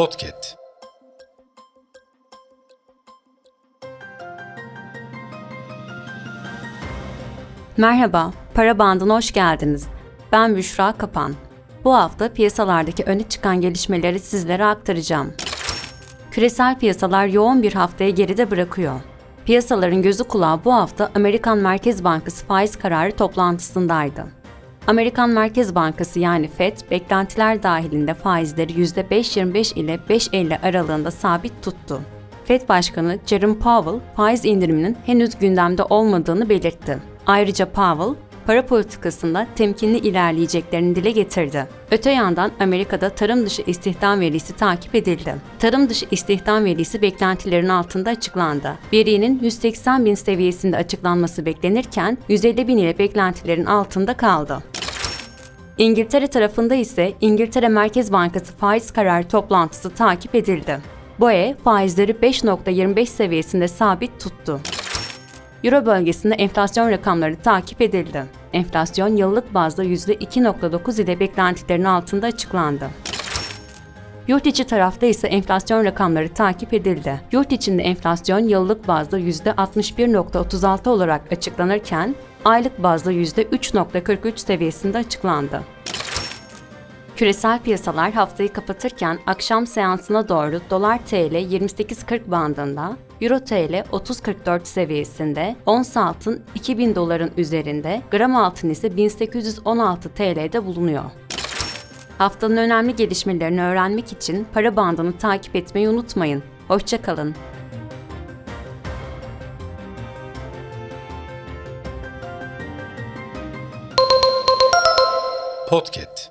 Podcast. Merhaba, Para Bandı'na hoş geldiniz. Ben Büşra Kapan. Bu hafta piyasalardaki öne çıkan gelişmeleri sizlere aktaracağım. Küresel piyasalar yoğun bir haftaya geride bırakıyor. Piyasaların gözü kulağı bu hafta Amerikan Merkez Bankası faiz kararı toplantısındaydı. Amerikan Merkez Bankası yani Fed, beklentiler dahilinde faizleri %5.25 ile 5.50 aralığında sabit tuttu. Fed Başkanı Jerome Powell, faiz indiriminin henüz gündemde olmadığını belirtti. Ayrıca Powell, para politikasında temkinli ilerleyeceklerini dile getirdi. Öte yandan Amerika'da tarım dışı istihdam verisi takip edildi. Tarım dışı istihdam verisi beklentilerin altında açıklandı. Verinin 180 bin seviyesinde açıklanması beklenirken 150 bin ile beklentilerin altında kaldı. İngiltere tarafında ise İngiltere Merkez Bankası faiz kararı toplantısı takip edildi. BOE faizleri 5.25 seviyesinde sabit tuttu. Euro bölgesinde enflasyon rakamları takip edildi. Enflasyon yıllık bazda %2.9 ile beklentilerin altında açıklandı. Yurt içi tarafta ise enflasyon rakamları takip edildi. Yurt içinde enflasyon yıllık bazda %61.36 olarak açıklanırken, aylık bazda %3.43 seviyesinde açıklandı. Küresel piyasalar haftayı kapatırken akşam seansına doğru dolar TL 28.40 bandında, euro TL 30.44 seviyesinde, ons altın 2000 doların üzerinde, gram altın ise 1816 TL'de bulunuyor. Haftanın önemli gelişmelerini öğrenmek için para bandını takip etmeyi unutmayın. Hoşçakalın. Podcast.